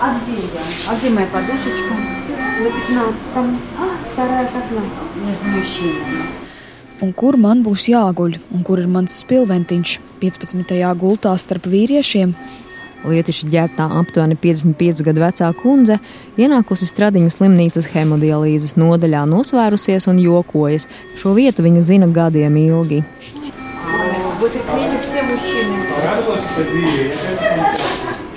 А где я? А где моя подушечка? На 15-м. А, вторая какая? Между мужчинами. Un kur man būs jāguļ, un kur ir mans spilventiņš 15. gultā starp vīriešiem? Lietišķi ģērbtā aptuveni 55 gadu vecā kundze ienākusi Stradiņas slimnīcas hemodialīzes nodaļā, nosvērusies un jokojas. Šo vietu viņa zina gadiem ilgi. Вот и смене все мужчины.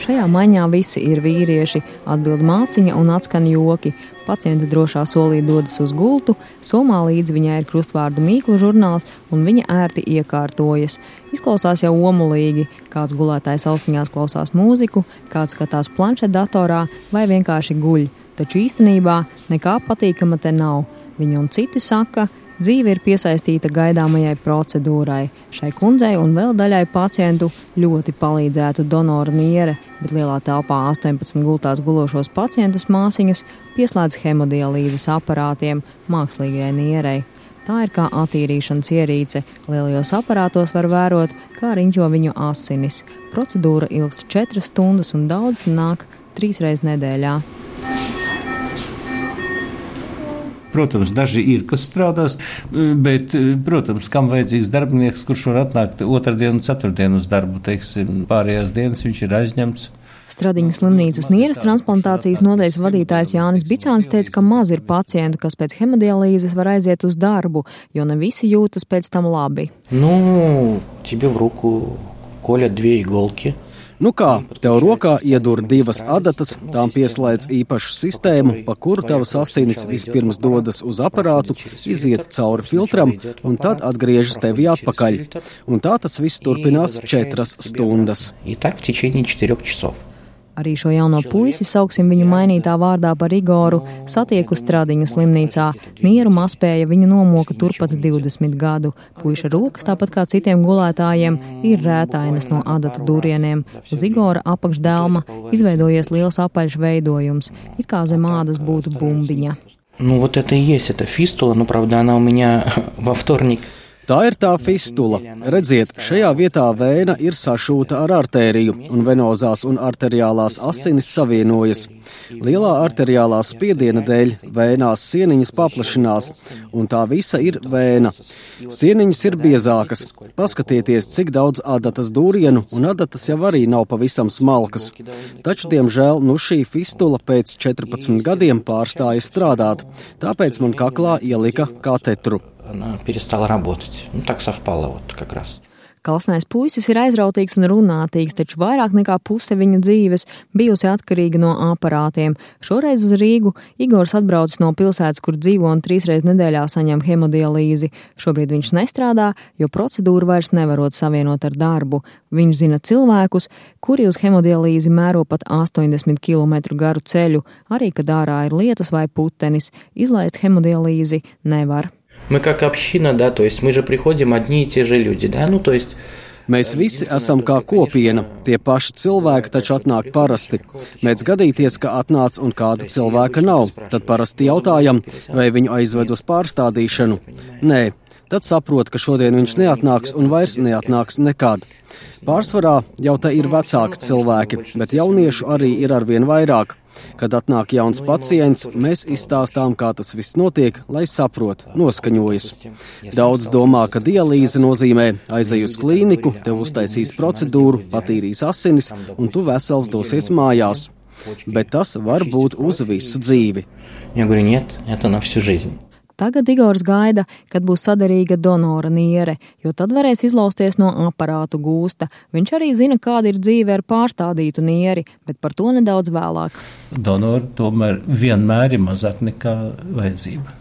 Šajā maiņā visi ir vīrieši, atbild māsiņa un atskan joki. Paciente drošā solī dodas uz gultu, somā līdz viņai ir krustvārdu mīklu žurnāls, un viņa ērti iekārtojas. Izklausās jau omulīgi, kāds gulētājs austiņās klausās mūziku, kāds skatās planšetdatorā vai vienkārši guļ. Taču īstenībā nekā patīkama te nav. Viņa un citi saka, ka Dzīve ir piesaistīta gaidāmajai procedūrai. Šai kundzei un vēl daļai pacientu ļoti palīdzētu donora niere, bet lielā telpā 18 gultās gulošos pacientus māsiņas pieslēdz hemodialīzes aparātiem mākslīgajai nierei. Tā ir kā attīrīšanas ierīce. Lielajos aparātos var vērot, kā riņķo viņu asinis. Procedūra ilgst 4 stundas un daudz nāk trīs reizes nedēļā. Protams, daži ir, kas strādās, bet, protams, kam vajadzīgs darbinieks, kurš var atnākt otrdienu un ceturtdienu uz darbu, teiksim, pārējās dienas viņš ir aizņemts. Stradiņas slimnīcas nieres transplantācijas nodaļas vadītājs Jānis Bicāns teica, ka maz ir pacientu, kas pēc hemodialīzes var aiziet uz darbu, jo ne visi jūtas pēc tam labi. Nu, тебе в руку колят две иголки. Nu kā, tev rokā iedur divas adatas, tām pieslēdz īpašu sistēmu, pa kuru tavas asinis vispirms dodas uz aparātu, iziet cauri filtram un tad atgriežas tevi atpakaļ. Un tā tas viss turpinās četras stundas. И так в течение четырех часов. Arī šo jauno puisi, sauksim viņu mainītā vārdā par Igoru, satieku Stradiņas slimnīcā. Nieru maspēja viņu nomoka turpat 20 gadu. Puiša rokas, tāpat kā citiem gulētājiem, ir rētainas no adatu durieniem. Uz Igora apakšdēlma izveidojies liels apaļš veidojums, it kā zem ādas būtu bumbiņa. Ну вот это и есть эта фистула, но правда она у меня во вторник Tā ir tā fistula. Redziet, šajā vietā vēna ir sašūta ar artēriju, un venozās un arteriālās asinis savienojas. Lielā arteriālā spiediena dēļ vēnās sieniņas paplašinās, un tā visa ir vēna. Sieniņas ir biezākas. Paskatieties, cik daudz adatas dūrienu, un adatas jau arī nav pavisam smalkas. Taču, diemžēl, nu šī fistula pēc 14 gadiem pārstāja strādāt, tāpēc man kaklā ielika katetru она перестала работать. Ну, так совпало вот как раз. Kalsnais puisis ir aizrautīgs un runātīgs, taču vairāk nekā puse viņa dzīves bijusi atkarīga no aparātiem. Šoreiz uz Rīgu Igors atbraucis no pilsētas, kur dzīvo un trīsreiz nedēļā saņem hemodialīzi. Šobrīd viņš nestrādā, jo procedūru vairs nevarot savienot ar darbu. Viņš zina cilvēkus, kuri uz hemodialīzi mēro pat 80 km garu ceļu, arī kad ārā ir lietus vai putenis. Izlaist hemodialīzi nevar. Мы как община, да, то есть мы же приходим одни и те же люди, да, ну то есть Mēs visi esam kā kopiena. Tie paši cilvēki taču atnāk parasti. Mēdz gadīties, ka atnāc un kāda cilvēka nav. Tad parasti jautājam, vai viņu aizved uz pārstādīšanu. Nē, tad saprot, ka šodien viņš neatnāks un vairs neatnāks nekad. Pārsvarā jau te ir vecāki cilvēki, bet jauniešu arī ir arvien vairāk. Kad atnāk jauns pacients, mēs izstāstām, kā tas viss notiek, lai saprot, noskaņojas. Daudz domā, ka dialīze nozīmē aizej uz klīniku, tev uztaisīs procedūru, patīrīs asinis, un tu vesels dosies mājās. Bet tas var būt uz visu dzīvi. Я говорю, нет, это на всю жизнь. Tagad Igors gaida, kad būs saderīga donora niere, jo tad varēs izlausties no aparātu gūsta. Viņš arī zina, kāda ir dzīve ar pārstādītu nieri, bet par to nedaudz vēlāk. Donori tomēr vienmēr ir mazāk nekā vajadzība.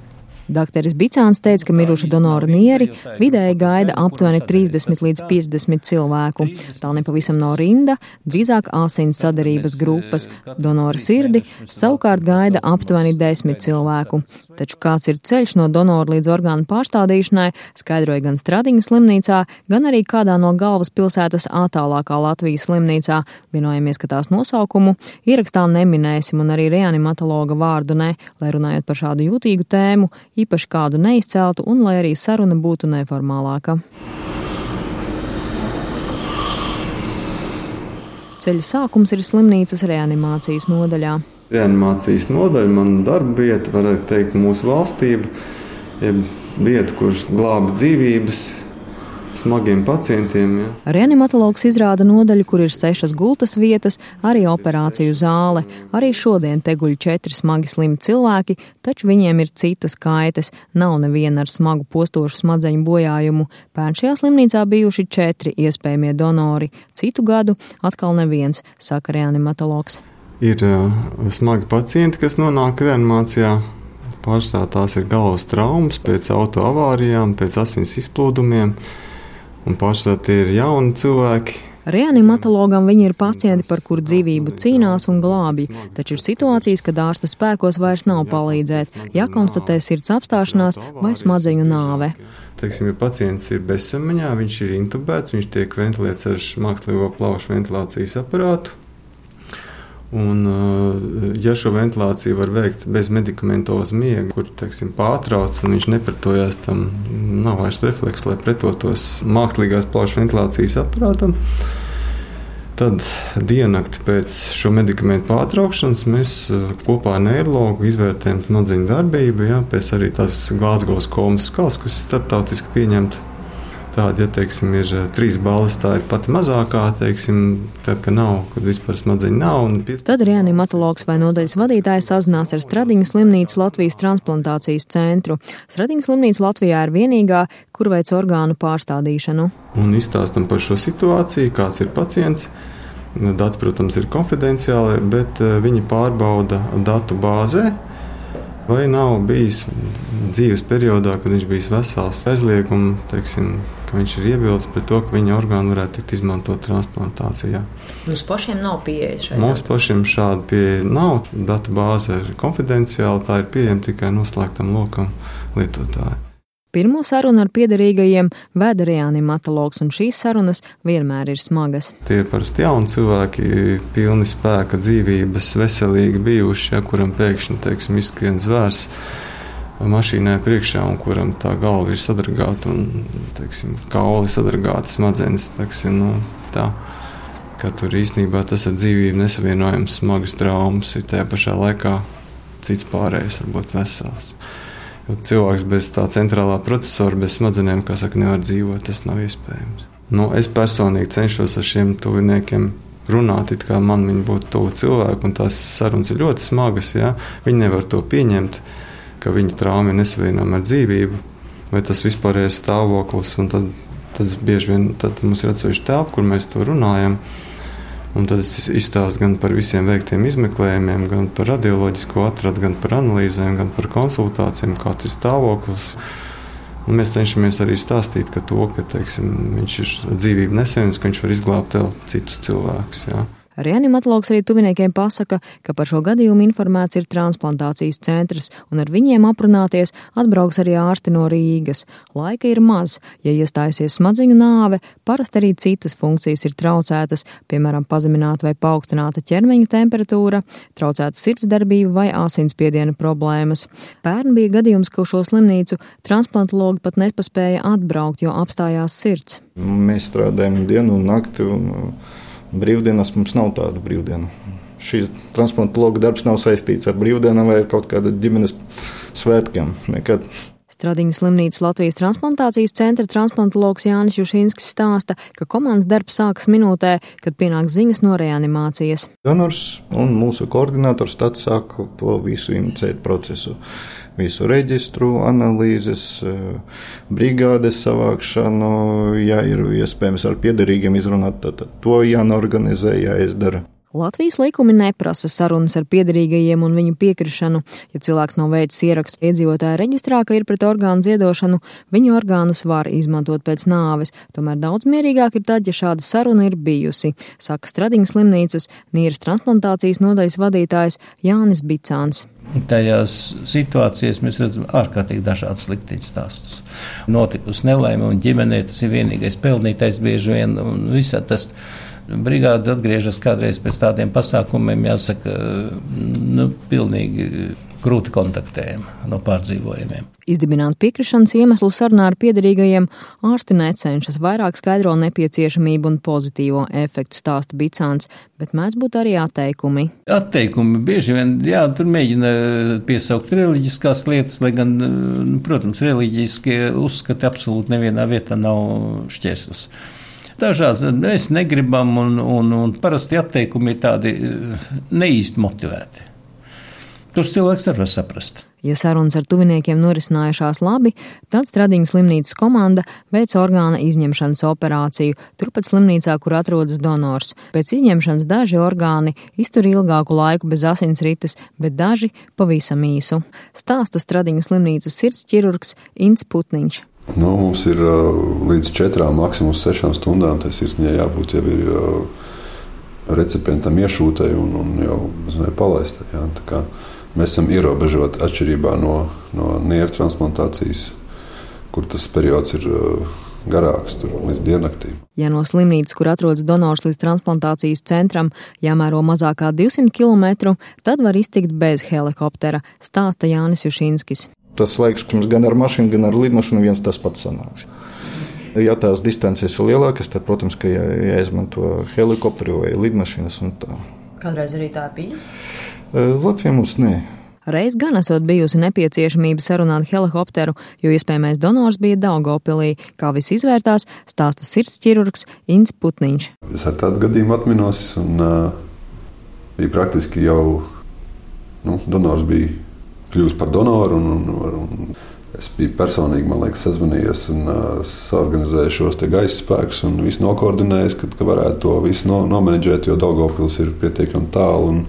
Dakteris Bicāns teica, ka miruša donora nieri vidēji gaida aptuveni 30 līdz 50 cilvēku. Tā nepavisam nav rinda, drīzāk asins sadarības grupas. Donora sirdi savukārt gaida aptuveni 10 cilvēku. Taču kāds ir ceļš no donora līdz orgānu pārstādīšanai, skaidroja gan Stradiņas slimnīcā, gan arī kādā no galvaspilsētas attālākā Latvijas slimnīcā. Vienojamies, ka tās nosaukumu ierakstā neminēsim un arī reanimatologa vārdu ne, lai runājot par šādu jūtīgu tēmu, īpaši kādu neizceltu un lai arī saruna būtu neformālāka. Ceļa sākums ir slimnīcas reanimācijas nodaļā. Reanimācijas nodaļa, man darba vieta, varētu teikt, mūsu valstība, jeb vieta, kur glāba dzīvības, smagiem pacientiem. Ja. Reanimatologs izrāda nodaļu, kur ir sešas gultas vietas, arī operāciju zāle. Arī šodien te guļ četri smagi slimi cilvēki, taču viņiem ir citas kaitas. Nav neviena ar smagu postošu smadzeņu bojājumu. Pērn šajā slimnīcā bijuši četri iespējamie donori. Citu gadu atkal neviens, saka reanimatologs. Ir smagi pacienti, kas nonāk reanimācijā. Pārsvarā tās ir galvas traumas pēc autoavārijām, pēc asins izplūdumiem un pārsvarā tie ir jauni cilvēki. Reanimatologam viņi ir pacienti, par kuru dzīvību cīnās un glābi, taču ir situācijas, kad ārsta spēkos vairs nav palīdzēt, ja konstatē sirds apstāšanās vai smadzeņu nāve. Teiksim, ja pacients ir bezsamaņā, viņš ir intubēts, viņš tiek ventilēts ar mākslīgo plaušu ventilācijas aparātu. Un, eh, ja šo ventilāciju var veikt bez medikamentoza miega, kur teiksim, pārtrauc un viņš nepretojās tam, nav vairs refleks, lai pretotos mākslīgās plaušu ventilācijas aparātam, tad diennakti pēc šo medikamentu pārtraukšanas mēs eh, kopā ar neiroloģu izvērtējam smadzeņu darbību, jā, pēc arī tās glāzgovas komas skalas, kas ir starptautiski pieņemta. Tāda, ja teiksim, ir eh, trīs balvas, tā ir pati mazākā. Teiksim, tad, kad nav, kad vispār smadzeņu nav. 15... Tad reanimatologs vai nodaļas vadītājs sazinās ar Stradiņas slimnīcas Latvijas transplantācijas centru. Stradiņas slimnīca Latvijā ir vienīgā, kur veic orgānu pārstādīšanu. Un izstāstam par šo situāciju, kāds ir pacients. Dati, protams, ir konfidenciāli, bet eh, viņi pārbauda datu bāzē vai nav bijis dzīves periodā, kad viņš bija vesels, aizliegumu, teiksim, ka viņš ir iebildes pret to, ka viņa orgāni varētu tikt izmantot transplantācijā. Mums pašiem nav pieeja šai Mums datu. pašiem šāda pieeja nav. Datu bāze ir konfidenciāla, tā ir pieejama tikai noslēgtam lokam lietotājai. Pirmo sarunu ar piederīgajiem veda reanimatologs, un šīs sarunas vienmēr ir smagas. Tie ir parasti jauni cilvēki, pilni spēka, dzīvības, veselīgi bijuši, ja kuram pēkšņi teiksim, izskrien zvērs mašīnai priekšā, un kuram tā galva ir sadragāta un teiksim, kauli sadragāti, smadzenes. Teiksim, nu, tā, ka tur īstenībā tas ir dzīvību nesavienojams, smagas traumas, ir tajā pašā laikā cits pārējais, varbūt vesels. Cilvēks bez tā centrālā procesora, bez smadzenēm, kā saka, nevar dzīvot. Tas nav iespējams. Nu, es personīgi cenšos ar šiem tuviniekiem runāt, it kā man viņi būtu tuvu cilvēki, un tās sarunas ir ļoti smagas. Ja? Viņi nevar to pieņemt, ka viņu trauma ir nesavienojama ar dzīvību, vai tas vispārējais stāvoklis. Tad, tad bieži vien tad mums ir atsevišķa telpa, kur mēs to runājam. Un tad es izstāstu gan par visiem veiktiem izmeklējumiem, gan par radioloģisko atradu, gan par analīzēm, gan par konsultācijām, kāds ir stāvoklis. Un mēs cenšamies arī stāstīt to, ka teiksim, viņš ir dzīvību nesējis, ka viņš var izglābt vēl citus cilvēkus. Jā. Reanimatologs arī tuviniekiem pasaka, ka par šo gadījumu informēts ir transplantācijas centrs, un ar viņiem aprunāties atbrauks arī ārsti no Rīgas. Laika ir maz, ja iestājusies smadziņu nāve, parasti arī citas funkcijas ir traucētas, piemēram, pazemināta vai paaugstināta ķermeņa temperatūra, traucēta sirdsdarbība vai asinsspiediena problēmas. Pērn bija gadījums, ka šo slimnīcu transplantologi pat nepaspēja atbraukt, jo apstājās sirds. Mēs strādājam dienu un nakti. Un Brīvdienas mums nav tādu brīvdienu. Šīs transplantologa darbs nav saistīts ar brīvdienām vai kaut kāda ģimenes svētkiem. Nekad. Stradiņas slimnīcas Latvijas transplantācijas centra transplantologs Jānis Jušinskis stāsta, ka komandas darbs sākas minūtē, kad pienāk ziņas no reanimācijas. Donors un mūsu koordinators tad sāk to visu inicēt procesu. Visu reģistru, analīzes, brigādes savākšanu, ja ir iespējams ar piederīgiem izrunāt, tad to jānorganizē, jāizdara. Latvijas likumi neprasa sarunas ar piederīgajiem un viņu piekrišanu. Ja cilvēks nav veicis ierakstu iedzīvotāja reģistrā, ka ir pret orgānu ziedošanu, viņa orgānus var izmantot pēc nāves. Tomēr daudz mierīgāk ir tad, ja šāda saruna ir bijusi, saka Stradiņas slimnīcas nīras transplantācijas nodaļas vadītājs Jānis Bicāns. Tajās situācijās mēs redzam ārkārtīgi dažādus likteņu stāstus. Notikusi nelaime, un ģimenē tas ir vienīgais pelnītais bieži vien, un visā tas brigāde atgriežas kādreiz pēc tādiem pasākumiem, jāsaka, nu, pilnīgi grūti kontaktējama no pārdzīvojumiem. Izdibināt piekrišanas iemeslu sarunā ar piederīgajiem ārsti necenšas, vairāk skaidro nepieciešamību un pozitīvo efektu stāsta Bicāns, bet mēdz būt arī atteikumi. Atteikumi bieži vien, jā, tur mēģina piesaukt reliģiskās lietas, lai gan, nu, protams, reliģiskie uzskati absolūti nevienā vietā nav šķērslis. Dažās mēs negribam, un, un, un parasti atteikumi ir tādi neīsti motivēti. Tos cilvēks nevar saprast. Ja sarunas ar tuviniekiem norisinājušās labi, tad Stradiņas slimnīcas komanda veic orgāna izņemšanas operāciju, turpat slimnīcā, kur atrodas donors. Pēc izņemšanas daži orgāni iztur ilgāku laiku bez asinsrites, bet daži pavisam īsu. Stāsta Stradiņas slimnīcas sirds ķirurgs Ints Putniņš. Nu, mums ir līdz četrām, maksimums sešām stundām. Tas sirsniņai jābūt jau ir recipientam iešūtai un, un jau palaistai. Jā, Mēs esam ierobežoti atšķirībā no, no nieru transplantācijas, kur tas periods ir garāks, līdz diennaktīm. Ja no slimnīcas, kur atrodas donors līdz transplantācijas centram, jāmēro mazākā 200 km, tad var iztikt bez helikoptera, stāsta Jānis Jušinskis. Tas laiks, gan ar mašīnu, gan ar lidmašīnu viens tas pats sanāks. Ja tās distances ir lielākas, tad, protams, ka jā, jāizmanto helikopteri vai lidmašīnas. Kādreiz arī tā bijis? Latvijā mums nē. Reiz gan esot bijusi nepieciešamība sarunāt helikopteru, jo iespējamais donors bija Daugopilī, kā viss izvērtās, stāsta sirds ķirurgs Inns Putniņš. Es ar tādu gadījumu atminos, un uh, bija praktiski jau nu, donors bija kļuvis par donoru. Un, un, un, Es biju personīgi, man liekas, sazvanījies un uh, organizēju šos gaisa spēkus un visu nokoordinējis, ka, ka varētu to visu no, nomenedžēt, jo Daugopils ir pietiekami tālu. Un,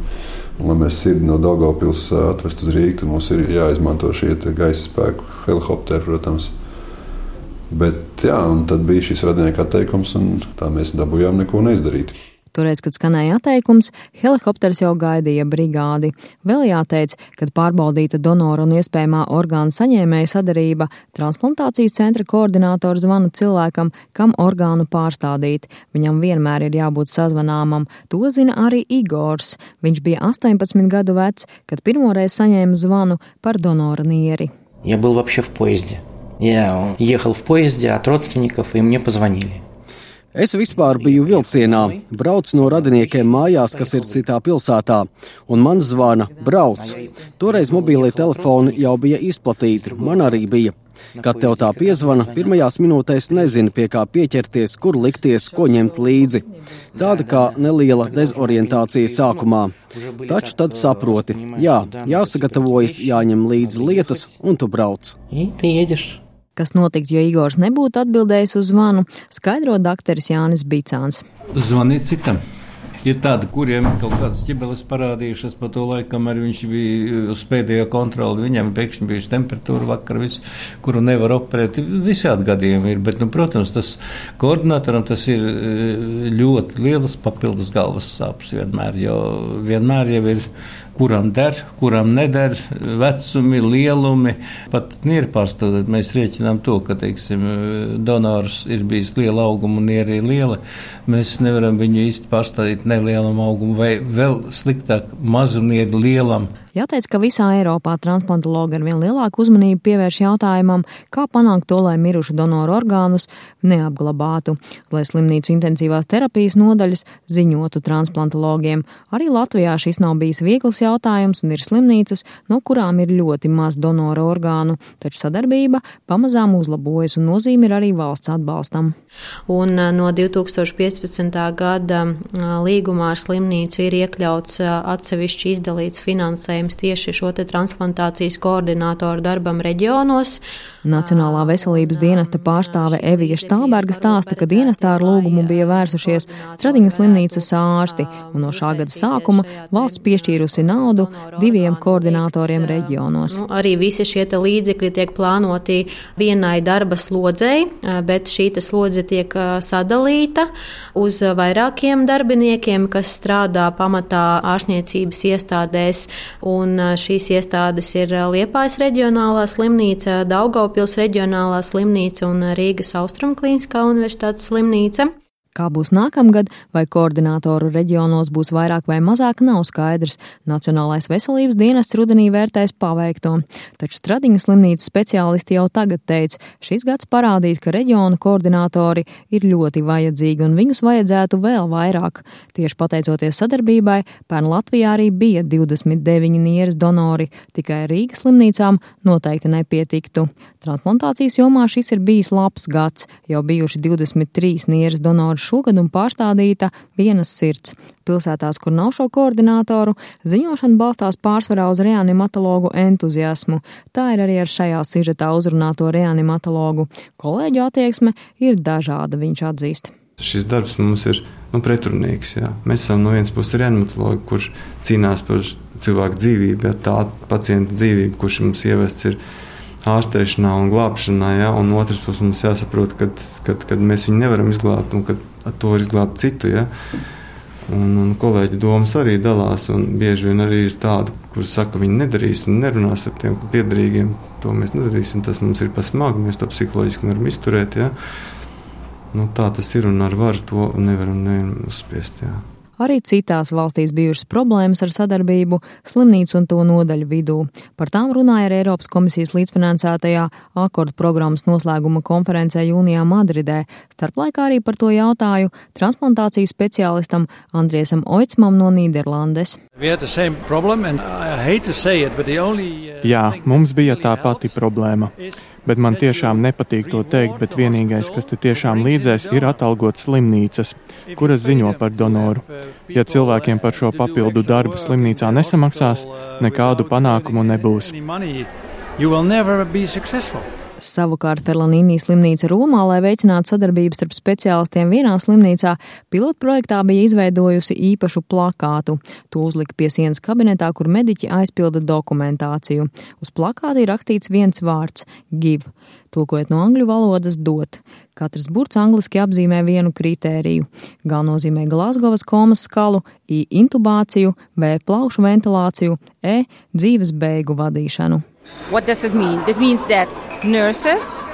Un, lai mēs sirdi no Daugopils atvestu uz tad mums ir jāizmanto šie gaisa spēku helikopteri, protams. Bet jā, tad bija šis radinieka atteikums, un tā mēs dabūjām neko neizdarīt. Toreiz, kad skanēja atteikums, helikopters jau gaidīja brigādi. Vēl jāteic, kad pārbaudīta donora un iespējamā orgāna saņēmēja sadarība, transplantācijas centra koordinātors zvana cilvēkam, kam orgānu pārstādīt. Viņam vienmēr ir jābūt sazvanāmam. To zina arī Igors. Viņš bija 18 gadu vecs, kad pirmoreiz saņēma zvanu par donora nieri. Я был вообще в поезде. Я ехал в поезде от родственников, и мне позвонили. Es vispār biju vilcienā, braucu no radiniekiem mājās, kas ir citā pilsētā, un man zvana brauc. Toreiz mobīlie telefoni jau bija izplatīti, man arī bija. Kad tev tā piezvana, pirmajās minūtēs nezini, pie kā pieķerties, kur likties, ko ņemt līdzi. Tāda kā neliela dezorientācija sākumā. Taču tad saproti, jā, jāsagatavojas, jāņem līdzi lietas, un tu brauc. Kas notiktu, ja Igors nebūtu atbildējis uz zvanu, skaidro dakteris Jānis Bicāns. Zvanīt citam. Ir tādi, kuriem kaut kādas ķibeles parādījušas pa to laiku, kamēr viņš bija uz pēdējo kontroli. Viņam pēkšņi bija temperatūra vakar, vis, kuru nevar operēt. Visādi gadījumi ir, bet, nu, protams, tas koordinatoram tas ir ļoti liels papildus galvas sāpes vienmēr, jo vienmēr jau ir kuram der, kuram neder, vecumi, lielumi. Pat nieru pārstāvot, mēs rēķinām to, ka, teiksim, donors ir bijis liela auguma un ir liela. Mēs nevaram viņu īsti pārstāvīt nelielam augumam vai vēl sliktāk mazu nieri lielam. Jāteic, ka visā Eiropā transplantologi ar vien lielāku uzmanību pievērš jautājumam, kā panākt to, lai mirušu donoru orgānus neapglabātu, lai slimnīcu intensīvās terapijas nodaļas ziņotu transplantologiem. Arī Latvijā šis nav bijis viegls jautājums un ir slimnīcas, no kurām ir ļoti maz donoru orgānu, taču sadarbība pamazām uzlabojas un nozīme ir arī valsts atbalstam. Un no 2015. gada līgumā ar slimnīcu ir iekļauts atsevišķi izdalīts finansējums finansējums tieši šo transplantācijas koordinātoru darbam reģionos. Nacionālā veselības dienesta pārstāve Evija Štālberga stāsta, ka dienestā ar lūgumu bija vērsušies Stradiņas slimnīcas ārsti, un no šā gada sākuma valsts piešķīrusi naudu diviem koordinatoriem reģionos. Nu, arī visi šie līdzekļi tiek plānoti vienai darba slodzei, bet šī slodze tiek sadalīta uz vairākiem darbiniekiem, kas strādā pamatā ārstniecības iestādēs un šīs iestādes ir Liepājas reģionālā slimnīca, Daugavpils reģionālā slimnīca un Rīgas Austrumklīniskā universitātes slimnīca. Kā būs nākamgad, vai koordinātoru reģionos būs vairāk vai mazāk, nav skaidrs. Nacionālais veselības dienests rudenī vērtēs paveikto. Taču Stradiņas slimnīcas speciālisti jau tagad teica, šis gads parādīs, ka reģionu koordinātori ir ļoti vajadzīgi un viņus vajadzētu vēl vairāk. Tieši pateicoties sadarbībai, pērn Latvijā arī bija 29 nieres donori, tikai Rīgas slimnīcām noteikti nepietiktu. Transplantācijas jomā šis ir bijis labs gads, jau bijuši 23 nieres donori šogad un pārstādīta vienas sirds. Pilsētās, kur nav šo koordinātoru, ziņošana balstās pārsvarā uz reanimatologu entuziasmu. Tā ir arī ar šajā sižetā uzrunāto reanimatologu. Kolēģu attieksme ir dažāda, viņš atzīst. Šis darbs mums ir nu, pretrunīgs. Jā. Mēs esam no vienas puses reanimatologi, kurš cīnās par cilvēku dzīvību, ja tā pacienta dzīvību, kurš mums ievests ir ārstēšanā un glābšanā, ja, un otrs puses mums jāsaprot, ka mēs viņu nevaram izglābt un ka to var izglābt citu. Ja. Un, un kolēģi domas arī dalās, bieži vien arī ir tādi, kuriem saka, ka viņi nedarīs un nerunās ar tiem piedarīgiem. To mēs nedarīsim, tas mums ir pa smagu, mēs to psiholoģiski nevaram izturēt. Ja. Nu, tā tas ir, un ar varu to nevaram uzspiest. Ja. Arī citās valstīs bijušas problēmas ar sadarbību slimnīcu un to nodaļu vidū. Par tām runāja ar Eiropas komisijas līdzfinansētajā akordu programmas noslēguma konferencē jūnijā Madridē. Starplaikā arī par to jautāju transplantācijas speciālistam Andriesam Oicmam no Nīderlandes. Jā, mums bija tā pati problēma bet man tiešām nepatīk to teikt, bet vienīgais, kas te tiešām līdzēs, ir atalgot slimnīcas, kuras ziņo par donoru. Ja cilvēkiem par šo papildu darbu slimnīcā nesamaksās, nekādu panākumu nebūs. Savukārt Ferlanīnī slimnīca Romā, lai veicinātu sadarbību starp speciālistiem vienā slimnīcā, pilotprojektā bija izveidojusi īpašu plakātu. To uzlika pie sienas kabinetā, kur mediķi aizpilda dokumentāciju. Uz plakāta ir rakstīts viens vārds - give, tulkojot no angļu valodas dot. Katrs burts angliski apzīmē vienu kritēriju. G nozīmē Glasgovas komas skalu, I intubāciju, V plaušu ventilāciju, E dzīves beigu vadīšanu. What does it mean? It means that nurses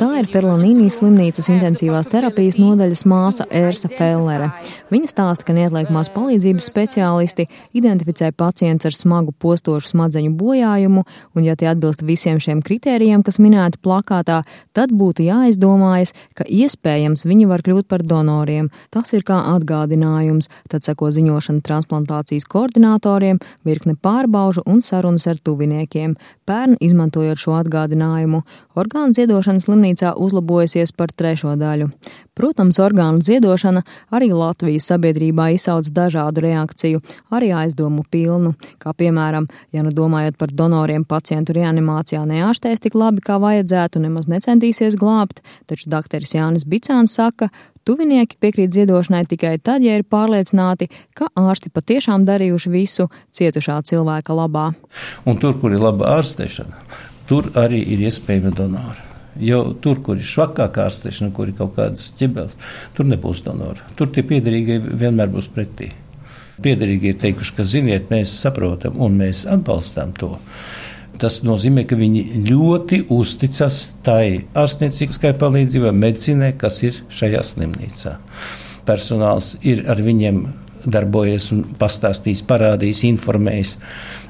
Tā ir Ferlanīnijas slimnīcas intensīvās terapijas nodaļas māsa Ērsa Fellere. Viņa stāsta, ka neatliekamās palīdzības speciālisti identificē pacientus ar smagu postošu smadzeņu bojājumu, un ja tie atbilst visiem šiem kritērijiem, kas minēti plakātā, tad būtu jāizdomājas, ka iespējams viņi var kļūt par donoriem. Tas ir kā atgādinājums, tad seko ziņošana transplantācijas koordinatoriem, virkne pārbaužu un sarunas ar tuviniekiem. Pērn, izmantojot šo atgādinājumu, orgānu ziedošana slimnīcā uzlabojusies par trešo daļu. Protams, orgānu ziedošana arī Latvijas sabiedrībā izsauc dažādu reakciju, arī aizdomu pilnu, kā piemēram, ja nu domājot par donoriem pacientu reanimācijā neārstēs tik labi, kā vajadzētu, nemaz necentīsies glābt, taču dakteris Jānis Bicāns saka, Tuvinieki piekrīt ziedošanai tikai tad, ja ir pārliecināti, ka ārsti patiešām darījuši visu cietušā cilvēka labā. Un tur, kur ir laba ārstēšana, tur arī ir iespējama donora. Jo tur, kur ir švakāka ārstēšana, kur ir kaut kādas ķebeles, tur nebūs donora. Tur tie piederīgie vienmēr būs pretī. Piederīgie ir teikuši, ka ziniet, mēs saprotam un mēs atbalstām to. Tas nozīmē, ka viņi ļoti uzticas tai ārstnieciskai palīdzībai, medicinai, kas ir šajā slimnīcā. Personāls ir ar viņiem darbojies pastāstījis, parādījis, informējis.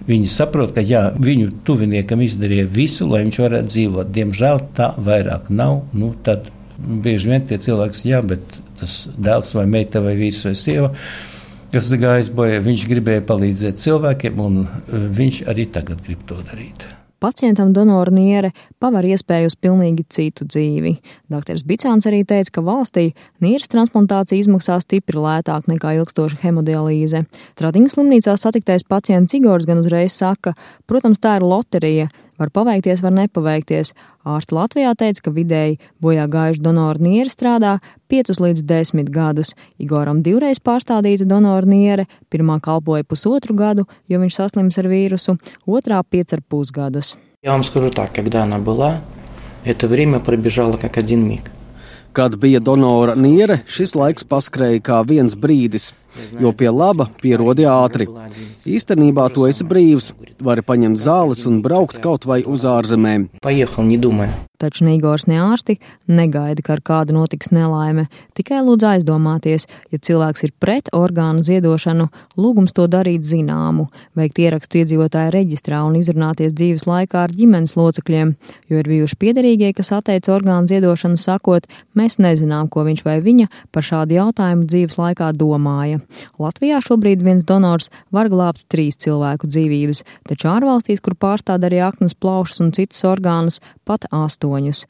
Viņi saprot, ka jā, viņu tuviniekam izdarīja visu, lai viņš varētu dzīvot. Diemžēl tā vairāk nav. Nu, tad bieži vien tie cilvēki, jā, bet tas dēls vai meita vai vīrs vai sieva kas gājis bojā, viņš gribēja palīdzēt cilvēkiem, un e, viņš arī tagad grib to darīt. Pacientam donoru niere paver iespēju uz pilnīgi citu dzīvi. Dr. Bicāns arī teica, ka valstī nieres transplantācija izmaksā stipri lētāk nekā ilgstoša hemodialīze. Tradiņas slimnīcā satiktais pacients Igors gan uzreiz saka, protams, tā ir loterija, Var paveikties, var nepaveikties. Ārsti Latvijā teica, ka vidēji bojā gājuši donoru nieri strādā 5 līdz 10 gadus. Igoram divreiz pārstādīta donoru niere, pirmā kalpoja pusotru gadu, jo viņš saslims ar vīrusu, otrā 5,5 gadus. Я вам скажу так, когда она была, это время пробежало как один миг. Kad bija donora niere, šis laiks paskrēja kā viens brīdis. jo pie laba pierodi ātri. Īstenībā tu esi brīvs, vari paņemt zāles un braukt kaut vai uz ārzemēm. Taču ne Igors, ne ārsti negaida, ka ar kādu notiks nelaime. Tikai lūdzu aizdomāties, ja cilvēks ir pret orgānu ziedošanu, lūgums to darīt zināmu, veikt ierakstu iedzīvotāju reģistrā un izrunāties dzīves laikā ar ģimenes locekļiem, jo ir bijuši piederīgie, kas atteica orgānu ziedošanu, sakot, mēs nezinām, ko viņš vai viņa par šādu jautājumu dzīves laikā domāja. Latvijā šobrīd viens donors var glābt trīs cilvēku dzīvības, taču ārvalstīs, kur pārstāda arī aknas plaušas un citus orgānus, pat astoņus.